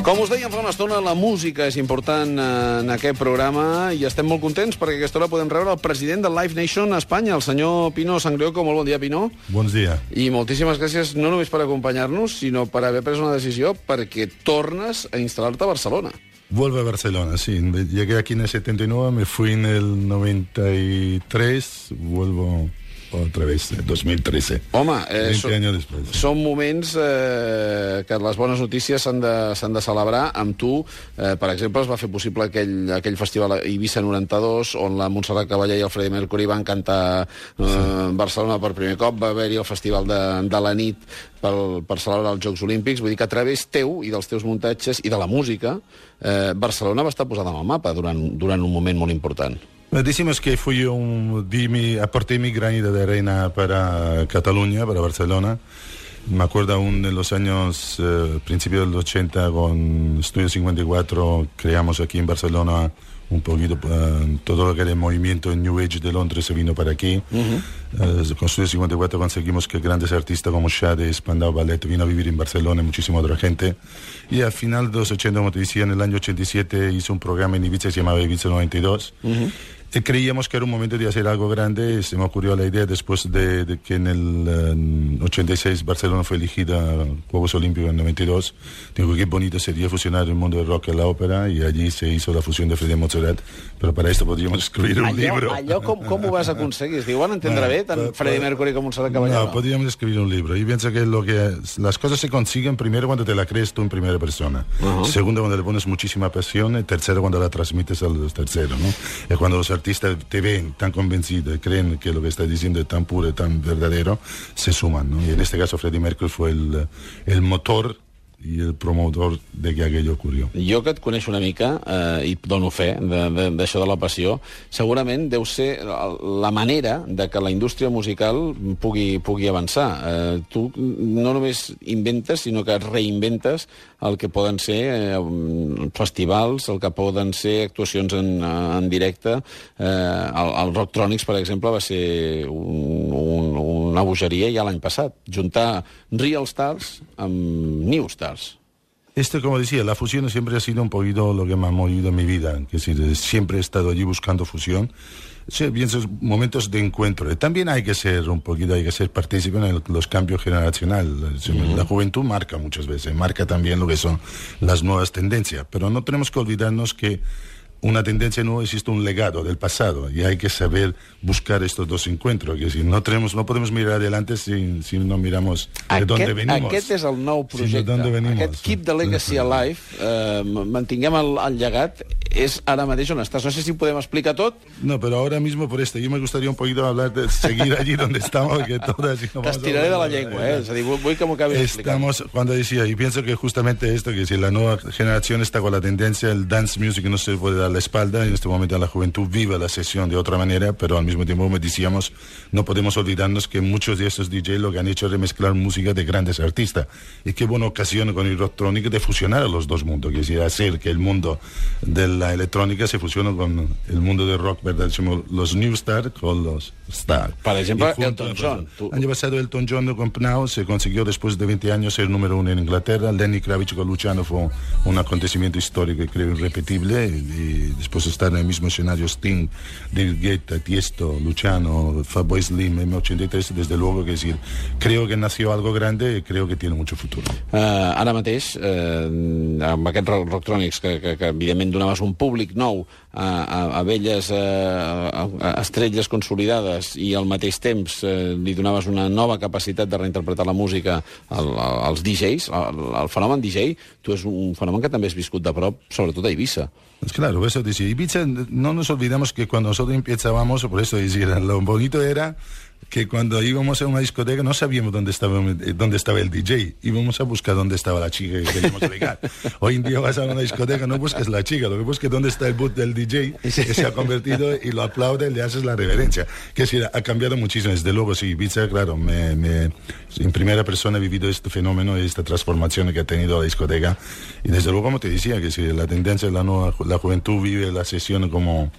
Com us dèiem fa una estona, la música és important eh, en aquest programa i estem molt contents perquè aquesta hora podem rebre el president del Live Nation a Espanya, el senyor Pino Sangrioco. Molt bon dia, Pino. Buenos días. I moltíssimes gràcies no només per acompanyar-nos, sinó per haver pres una decisió perquè tornes a instal·lar-te a Barcelona. Vuelvo a Barcelona, sí. Llegué aquí en el 79, me fui en el 93, vuelvo otra vez, en 2013. Home, eh, 20 són, años después. són moments eh, que les bones notícies s'han de, de celebrar. Amb tu, eh, per exemple, es va fer possible aquell, aquell festival Ibiza 92, on la Montserrat Cavallà i el Freddie Mercury van cantar eh, sí. Barcelona per primer cop. Va haver-hi el festival de, de la nit pel, per celebrar els Jocs Olímpics. Vull dir que a través teu i dels teus muntatges i de la música, eh, Barcelona va estar posada en el mapa durant, durant un moment molt important. Decimos que fui un, di mi, aporté mi granito de arena para Cataluña, para Barcelona. Me acuerdo aún de los años, eh, principios del 80, con Estudio 54, creamos aquí en Barcelona un poquito eh, todo lo que era el movimiento New Age de Londres se vino para aquí. Eh, con Studio 54 conseguimos que grandes artistas como Shade, Spandau Ballet vino a vivir en Barcelona y muchísima otra gente. Y al final de los 80, como te decía, en el año 87 hice un programa en Ibiza que se llamaba Ibiza 92. Y creíamos que era un momento de hacer algo grande y se me ocurrió la idea después de, de que en el eh, 86 Barcelona fue elegida a Juegos Olímpicos en 92. Digo, qué bonito sería fusionar el mundo del rock y la ópera y allí se hizo la fusión de Freddie Mozart. Pero para esto podríamos escribir un allò, libro. allò com, com ho vas aconseguir? Es diu, van entendre Bueno, bé tant pa- Mercury com Montserrat Caballà? No, podríamos escribir un libro. Y pienso que lo que las cosas se consiguen primero cuando te la crees tú en primera persona. Segundo, cuando le pones muchísima pasión. Y tercero, cuando la transmites a los terceros. ¿no? Y cuando los artistas te ven tan convencidos y creen que lo que estás diciendo es tan puro y tan verdadero, se suman. en este caso, Freddie Mercury fue el motor y el promotor de que aquello ocurrió. Jo que et coneixo una mica, eh, i dono fe de- de- d'això de, la passió, segurament deu ser la manera de que la indústria musical pugui, pugui avançar. Eh, tu no només inventes, sinó que reinventes el que poden ser eh, festivals, el que poden ser actuacions en, en directe. Eh, el, el Rocktronics, per exemple, va ser un, un, una bogeria ja l'any passat. Juntar Real Stars amb New Stars. Esto, como decía, la fusión siempre ha sido un poquito lo que me ha movido en mi vida. Es decir, siempre he estado allí buscando fusión. Sí, pienso momentos de encuentro. También hay que ser un poquito, hay que ser partícipe en el- los cambios generacionales. La juventud marca muchas veces, marca también lo que son las nuevas tendencias. Pero no tenemos que olvidarnos que una tendencia nueva existe un legado del pasado y hay que saber buscar estos dos encuentros. Que si no tenemos, no podemos mirar adelante si, si no miramos de dónde venimos. Aquest és el nou projecte. de dónde venimos. Aquest Keep the Legacy Alive, eh, mantinguem el, el llegat, és ara mateix on estàs. No sé si ho podem explicar tot. No, pero ahora mismo por esto, yo me gustaría un poquito hablar de seguir allí donde estamos, que todas... T'estiraré de la llengua, eh? És a dir, vull, vull que m'ho acabis d'explicar. Estamos, cuando decía, y pienso que justamente esto, que si la nueva generación está con la tendencia, el dance music no se puede dar la espalda, en este momento la juventud vive la sesión de otra manera, pero al mismo tiempo, como decíamos, no podemos olvidarnos que muchos de estos DJs lo que han hecho es remezclar música de grandes artistas. Y qué buena ocasión con el electrónica de fusionar a los dos mundos, que es decir, hacer que el mundo de la electrónica se fusione con el mundo del rock, ¿verdad? Decimos, los new stars con los exemple, Y junto- Elton John. Tu- Año pasado Elton John con Pnau se consiguió después de 20 años ser número uno en Inglaterra. Lenny Kravitz con Luciano fue un acontecimiento histórico y creo irrepetible. Y después estar en el mismo escenario Sting, David Guetta, Tiesto, Luciano, Fatboy Slim, M83, desde luego que decir, creo que nació algo grande y creo que tiene mucho futuro. Uh, ara mateix, uh, amb aquest rock, Rocktronics, que, que, que evidentment donaves un públic nou a, a, a velles uh, a, a estrelles consolidades i al mateix temps uh, li donaves una nova capacitat de reinterpretar la música al, al, als DJs, el, el fenomen DJ, tu és un fenomen que també has viscut de prop, sobretot a Eivissa. Pues claro, eso decía. Ibiza, no nos olvidamos que cuando nosotros empezábamos, por eso decir, lo bonito era que cuando íbamos a una discoteca no sabíamos dónde estaba, eh, dónde estaba el DJ, íbamos a buscar dónde estaba la chica que queríamos ligar. Hoy en día vas a una discoteca, no buscas la chica, lo que buscas dónde está el boot del DJ, que se ha convertido y lo aplaude y le haces la reverencia. Que sí, ha cambiado muchísimo, desde luego, sí, Ibiza, claro, me, me- en primera persona he vivido este fenómeno y esta transformación que ha tenido la discoteca. Y desde luego, como te decía, que si la tendencia de la nueva, la juventud vive la sesión como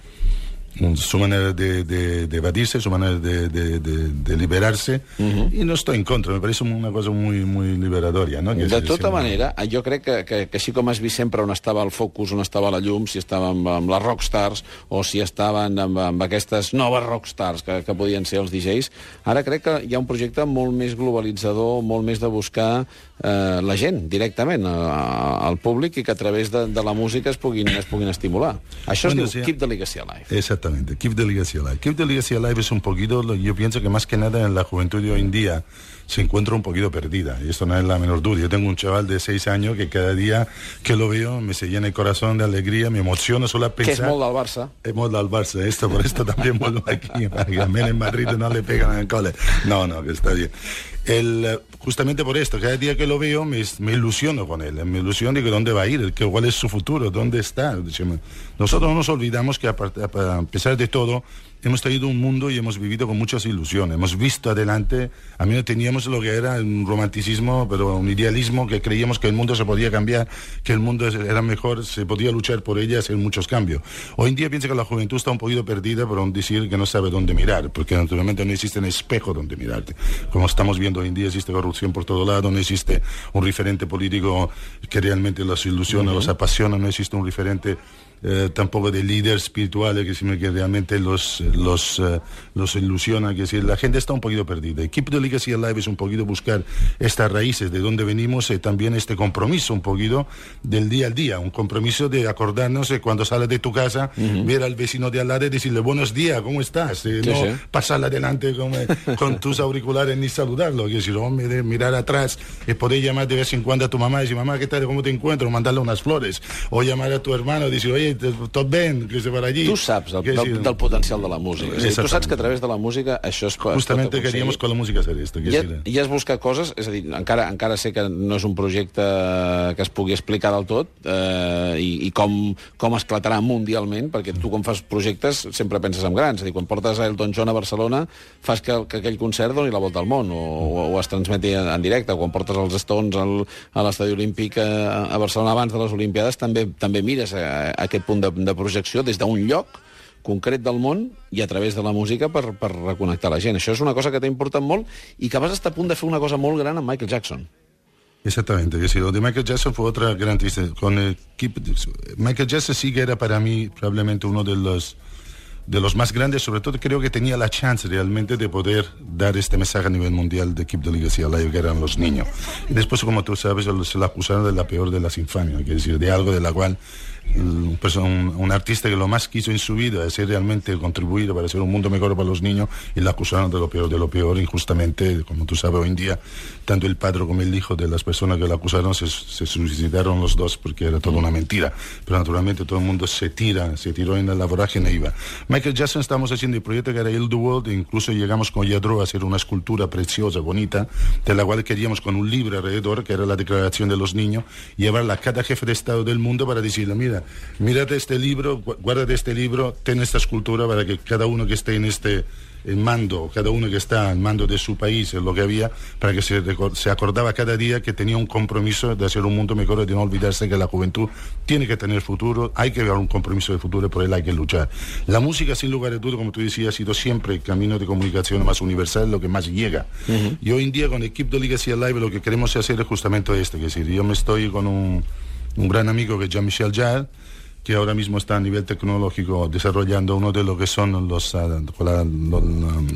su manera de, de, de evadirse, su manera de, de, de liberarse, uh -huh. y no estoy en contra, me parece una cosa muy, muy liberadora. No? Que de tota manera, jo crec que, que, que així com has vist sempre on estava el focus, on estava la llum, si estava amb, amb les rockstars o si estaven amb, amb aquestes noves rockstars que, que podien ser els DJs, ara crec que hi ha un projecte molt més globalitzador, molt més de buscar eh, la gent directament, al públic, i que a través de, de la música es puguin, es puguin estimular. Això bueno, es diu sí. Keep the Legacy Alive. Exactamente, Keep the Legacy Alive. Keep the Legacy Alive es un poquito, yo pienso que más que nada en la juventud de hoy en día se encuentra un poquito perdida, y esto no es la menor duda. Yo tengo un chaval de seis años que cada día que lo veo me se llena el corazón de alegría, me emociona solo a pensar... Que es molt del Barça. Es molt del Barça, esto, por esto también vuelvo aquí, para que también en Madrid no le pegan en el cole. No, no, que está bien. El, justamente por esto, cada día que lo veo me, me ilusiono con él, me ilusiono de dónde va a ir, que, cuál es su futuro, dónde está. Nosotros no nos olvidamos que a, a pesar de todo, hemos tenido un mundo y hemos vivido con muchas ilusiones. Hemos visto adelante, a mí no teníamos lo que era un romanticismo, pero un idealismo que creíamos que el mundo se podía cambiar, que el mundo era mejor, se podía luchar por ella, hacer muchos cambios. Hoy en día pienso que la juventud está un poquito perdida por decir que no sabe dónde mirar, porque naturalmente no existe un espejo donde mirarte. Como estamos viendo hoy en día, existe corrupción por todo lado, no existe un referente político que realmente los ilusiona, uh -huh. los apasiona, no existe un referente eh, tampoco de líder espiritual que, que realmente los, los, uh, los ilusiona. Que decir, la gente está un poquito perdida. Keep the Legacy Alive es un poquito buscar estas raíces de dónde venimos también este compromiso un poquito del día al día. Un compromiso de acordarnos de cuando sales de tu casa, uh -huh. ver al vecino de al lado y decirle buenos días, ¿cómo estás? Eh, no sí. pasar adelante con, eh, con tus auriculares ni saludarlo. Que decir, hombre, de mirar atrás y poder llamar de vez en cuando a tu mamá y decir, mamá, ¿qué tal? ¿Cómo te encuentro? Mandarle unas flores. O llamar a tu hermano y decir, oye, tot ben, que se per allí. Tu saps el, Que del, sí. del potencial de la música. És dir, tu saps que a través de la música això es, pot- es pot queríamos con la música hacer esto. Que I, sí, I has buscat coses, és a dir, encara, encara sé que no és un projecte que es pugui explicar del tot eh, i, i com, com esclatarà mundialment, perquè tu quan fas projectes sempre penses en grans, és a dir, quan portes a Elton John a Barcelona fas que, que aquell concert doni la volta al món o, o, o es transmeti en, en directe, quan portes els Stones al, a l'estadi olímpic a, a Barcelona abans de les Olimpiades també, també mires a, a aquest punt de, de projecció des d'un lloc concret del món i a través de la música per, per reconnectar la gent. Això és una cosa que t'ha importat molt i que vas estar a punt de fer una cosa molt gran amb Michael Jackson. Exactamente, que sí, lo de Michael Jackson fue otra gran tristeza. Con el Keep- Michael Jackson sí que era para mí probablemente uno de los de los más grandes, sobre todo creo que tenía la chance realmente de poder dar este mensaje a nivel mundial de Keep the Legacy Alive, que eran los niños. Y después, como tú sabes, se le acusaron de la peor de las infamias, es decir, de algo de la cual pues, un, artista que lo más quiso en su vida es realmente contribuir para hacer un mundo mejor para los niños y le acusaron de lo peor de lo peor injustamente como tú sabes hoy en día tanto el padre como el hijo de las personas que lo acusaron se, se suicidaron los dos porque era toda una mentira. Pero naturalmente todo el mundo se tira se tiró en la vorágine iba. Michael Jackson estamos haciendo el proyecto que era Il the World e incluso llegamos con Yadro a hacer una escultura preciosa bonita de la cual queríamos con un libro alrededor que era la declaración de los niños llevarla a cada jefe de estado del mundo para decirle mira mírate este libro, gu- guárdate este libro, ten esta escultura para que cada uno que esté en este en mando, cada uno que está al mando de su país, en lo que había, para que se, se acordaba cada día que tenía un compromiso de hacer un mundo mejor y de no olvidarse que la juventud tiene que tener futuro, hay que ver un compromiso de futuro por él hay que luchar. La música, sin lugar a duda, como tú decías, ha sido siempre el camino de comunicación más universal, lo que más llega. Y hoy en día con el equipo de Legacy Alive lo que queremos hacer es justamente esto, que es decir, yo me estoy con un, un gran amigo que es Jean-Michel Jarre, que ahora mismo está a nivel tecnológico desarrollando uno de lo que son los, ah,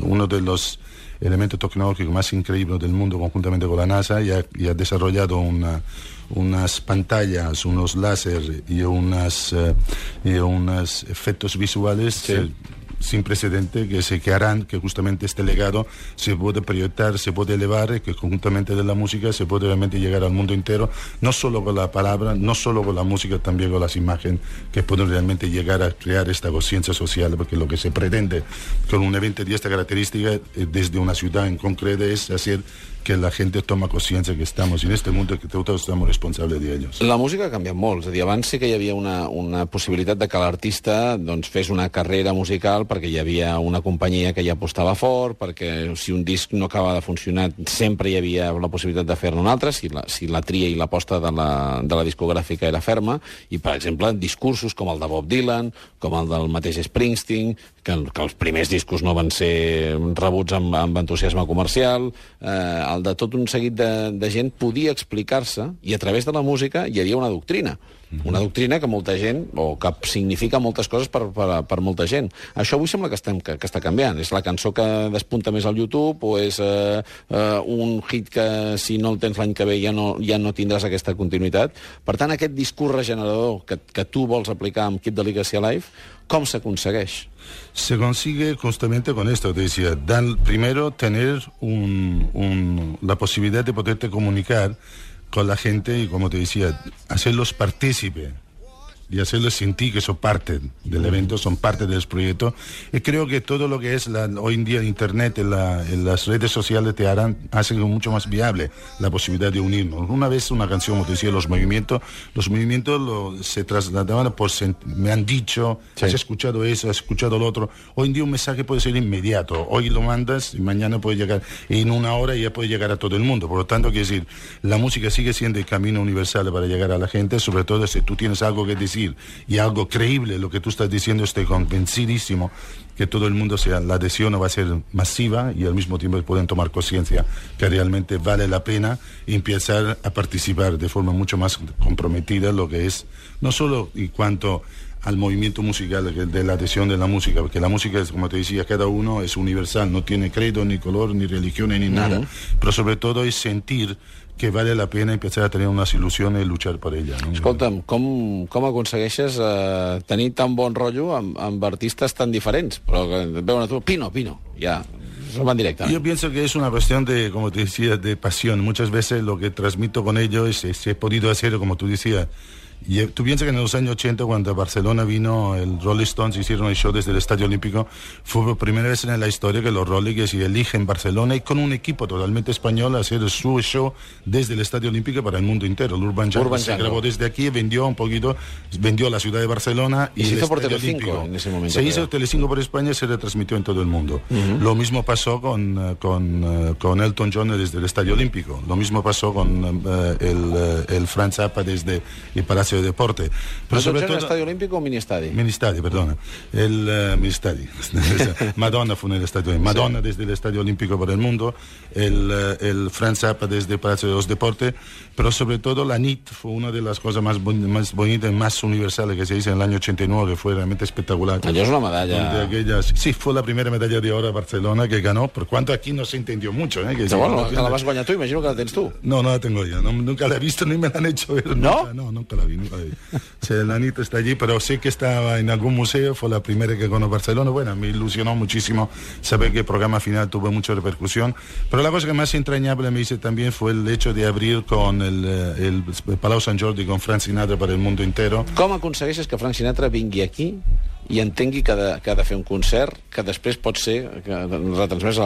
uno de los elementos tecnológicos más increíbles del mundo conjuntamente con la NASA y ha, y ha desarrollado una- unas pantallas, unos láser y unas eh, y unos efectos visuales sin precedente que se que harán que justamente este legado se puede proyectar, se puede elevar, y que conjuntamente de la música se puede realmente llegar al mundo entero, no solo con la palabra, no solo con la música, también con las imágenes que pueden realmente llegar a crear esta conciencia social, porque lo que se pretende con un evento de esta característica eh, desde una ciudad en concreto es hacer que la gente toma conciencia que estamos en este mundo que todos estamos responsables de ellos. La música ha canviat molt, és a que hi havia una, una possibilitat de que l'artista doncs, fes una carrera musical perquè hi havia una companyia que ja apostava fort, perquè si un disc no acaba de funcionar sempre hi havia la possibilitat de fer-ne un altre, si la, si la tria i l'aposta de, la, de la discogràfica era ferma, i per exemple discursos com el de Bob Dylan, com el del mateix Springsteen, que, que els primers discos no van ser rebuts amb, amb entusiasme comercial, eh, el de tot un seguit de, de gent podia explicar-se, i a través de la música hi havia una doctrina. Una doctrina que molta gent, o que significa moltes coses per, per, per molta gent. Això avui sembla que, estem, que, que està canviant. És la cançó que despunta més al YouTube, o és eh, eh, un hit que si no el tens l'any que ve ja no, ja no tindràs aquesta continuïtat. Per tant, aquest discurs regenerador que, que tu vols aplicar amb Keep the Legacy Alive, com s'aconsegueix? Se consigue justamente con esto, te decía, dan, primero tener un, un, la posibilidad de poderte comunicar con la gente y, como te decía, hacerlos partícipe y hacerles sentir que son parte del evento, son parte del proyecto. Y creo que todo lo que es la, hoy en día Internet, en, la, en, las redes sociales, te harán, hacen mucho más viable la posibilidad de unirnos. Una vez una canción, como te decía, los movimientos, los movimientos lo, se trasladaban por, me han dicho, sí. has escuchado eso, has escuchado lo otro. Hoy en día un mensaje puede ser inmediato. Hoy lo mandas y mañana puede llegar, en una hora ya puede llegar a todo el mundo. Por lo tanto, quiero decir, la música sigue siendo el camino universal para llegar a la gente, sobre todo si tú tienes algo que decir y algo creíble, lo que tú estás diciendo, estoy convencidísimo que todo el mundo sea, la adhesión va a ser masiva y al mismo tiempo pueden tomar conciencia que realmente vale la pena empezar a participar de forma mucho más comprometida lo que es, no solo en cuanto al movimiento musical, de la adhesión de la música, porque la música, es, como te decía, cada uno es universal, no tiene credo, ni color, ni religión, ni nada, uh -huh. pero sobre todo es sentir que vale la pena empezar a tener unes il·lusions i luchar per ella. No? Escolta'm, com, com aconsegueixes eh, tenir tan bon rotllo amb, amb artistes tan diferents? Però que veuen a tu, Pino, Pino, ja, van directamente. Yo pienso que es una cuestión de, como te decía, de pasión. Muchas veces lo que transmito con ellos es, si he podido hacer, como tú decías, y tú piensas que en los años 80, cuando a Barcelona vino el Rolling Stones, hicieron el show desde el Estadio Olímpico, fue por primera vez en la historia que los Rolling y eligen Barcelona y con un equipo totalmente español hacer su show desde el Estadio Olímpico para el mundo entero. El Urban Jungle se grabó desde aquí, vendió un poquito, vendió la ciudad de Barcelona y, Y se el hizo por Estadio Telecinco Olímpico. en ese momento, Se hizo. Telecinco por España y se retransmitió en todo el mundo. Lo mismo pasó con, eh, con, eh, con Elton John desde el Estadio Olímpico. Lo mismo pasó con eh, el, eh, el Franz Zappa desde el Palacio de Deporte. Pero sobre todo... Estadio Olímpico o Ministadi? Ministadi, perdona. El uh, Ministadi. Madonna fue en el Estadio Olímpico. Madonna desde el Estadio Olímpico para el mundo. El, uh, el Franz Zappa desde el Palacio de los Deportes. Pero sobre todo la NIT fue una de las cosas más, bon más bonitas más universales que se hizo en el año 89, que fue realmente espectacular. Allò és una medalla... De aquellas, sí, fue la primera medalla de oro a Barcelona que ganó, por cuanto aquí no se entendió mucho. ¿eh? Que Però sí, bueno, no que la vas guanyar tu, imagino que la tens tu. no, no la tengo yo. No, nunca la he visto ni me la han hecho ver. ¿No? Nunca, no, nunca la vi. Nunca la vi. O sea, la Anita está allí, pero sé que estaba en algún museo. Fue la primera que ganó Barcelona. Bueno, me ilusionó muchísimo saber que el programa final tuvo mucha repercusión. Pero la cosa que más entrañable me hice también fue el hecho de abrir con el, eh, el Palau Sant Jordi con Frank Sinatra para el mundo entero. Com aconsegueixes que Frank Sinatra vingui aquí i entengui que ha de, que ha de fer un concert que després pot ser retransmès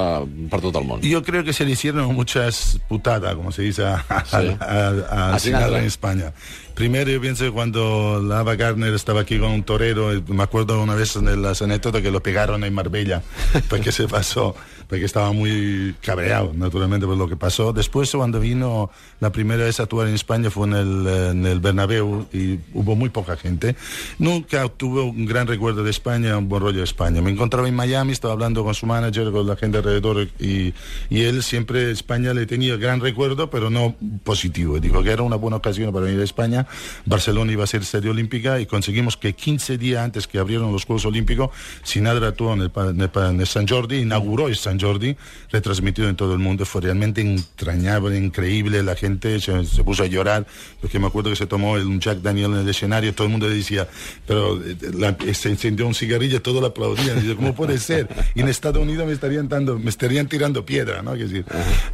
per tot el món? Yo creo que se le hicieron muchas putadas, como se dice, a, a, Sí. a- a A Sinatra en España. Primero yo pienso que cuando Lava Gardner estaba aquí con un torero, me acuerdo una vez de las anécdotas que lo pegaron en Marbella, porque se pasó, porque estaba muy cabreado, naturalmente, por lo que pasó. Después, cuando vino la primera vez a actuar en España, fue en el, eh, en Bernabéu y hubo muy poca gente. Nunca tuve un gran recuerdo de España, un buen rollo de España. Me encontraba en Miami, estaba hablando con su manager, con la gente alrededor y, él siempre España le tenía gran recuerdo, pero no positivo. Dijo que era una buena ocasión para venir a España. Barcelona iba a ser sede olímpica y conseguimos que 15 días antes que abrieron los Juegos Olímpicos, Sinatra actuó en el, en el en el San Jordi, inauguró el San Jordi, retransmitido en todo el mundo. Fue realmente entrañable, increíble. La gente se, se puso a llorar, porque me acuerdo que se tomó el, un Jack Daniel en el escenario, todo el mundo le decía, pero eh, la- se encendió un cigarrillo, todos lo aplaudían. Dice, ¿cómo puede ser? Y en Estados Unidos me estarían, dando, me estarían tirando piedra, ¿no? Que decir,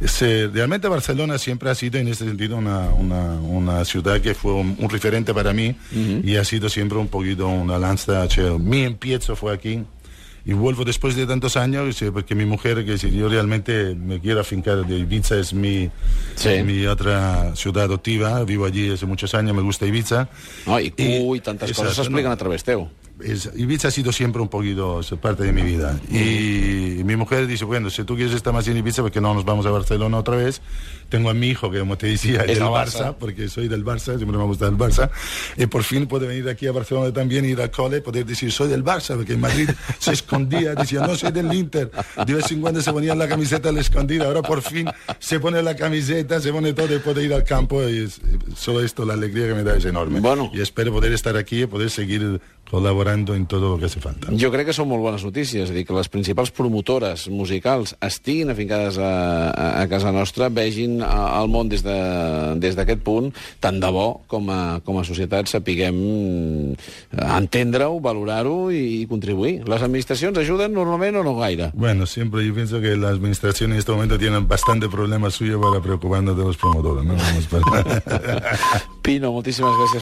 se- realmente Barcelona siempre ha sido en ese sentido una, una, una ciudad que fue un, un referente para mí y ha sido siempre un poquito una lanza. mi empiezo fue aquí. Y vuelvo después de tantos años, porque mi mujer, que si yo realmente me quiero afincar de Ibiza, es mi, Sí. mi otra ciudad adoptiva, vivo allí hace muchos años, me gusta Ibiza. No, i tantes Exacte, coses s'expliquen no. a través teu. Es, Ibiza ha sido siempre un poquito parte de mi vida. Y mi mujer dice, bueno, si tú quieres estar más en Ibiza, porque no nos vamos a Barcelona otra vez? Tengo a mi hijo, que como te decía, es, del Barça. Barça. porque soy del Barça, siempre me gusta el Barça. Y por fin puede venir aquí a Barcelona también, ir al cole, poder decir, soy del Barça, porque en Madrid se escondía, decía, no, soy del Inter. De vez en cuando se ponía la camiseta la escondida, ahora por fin se pone la camiseta, se pone todo y puede ir al campo. Y es, solo esto, la alegría que me da es enorme. Bueno. Y espero poder estar aquí y poder seguir col·laborant en tot el que hace falta. Jo crec que són molt bones notícies, és a dir, que les principals promotores musicals estiguin afincades a, a, casa nostra, vegin el món des d'aquest de, des punt, tant de bo com a, com a societat sapiguem entendre-ho, valorar-ho i, i contribuir. Les administracions ajuden normalment o no gaire? Bueno, siempre yo pienso que la administración en este momento tienen bastante problema suyo para preocuparnos de los promotores, ¿no? Pino, moltíssimes gràcies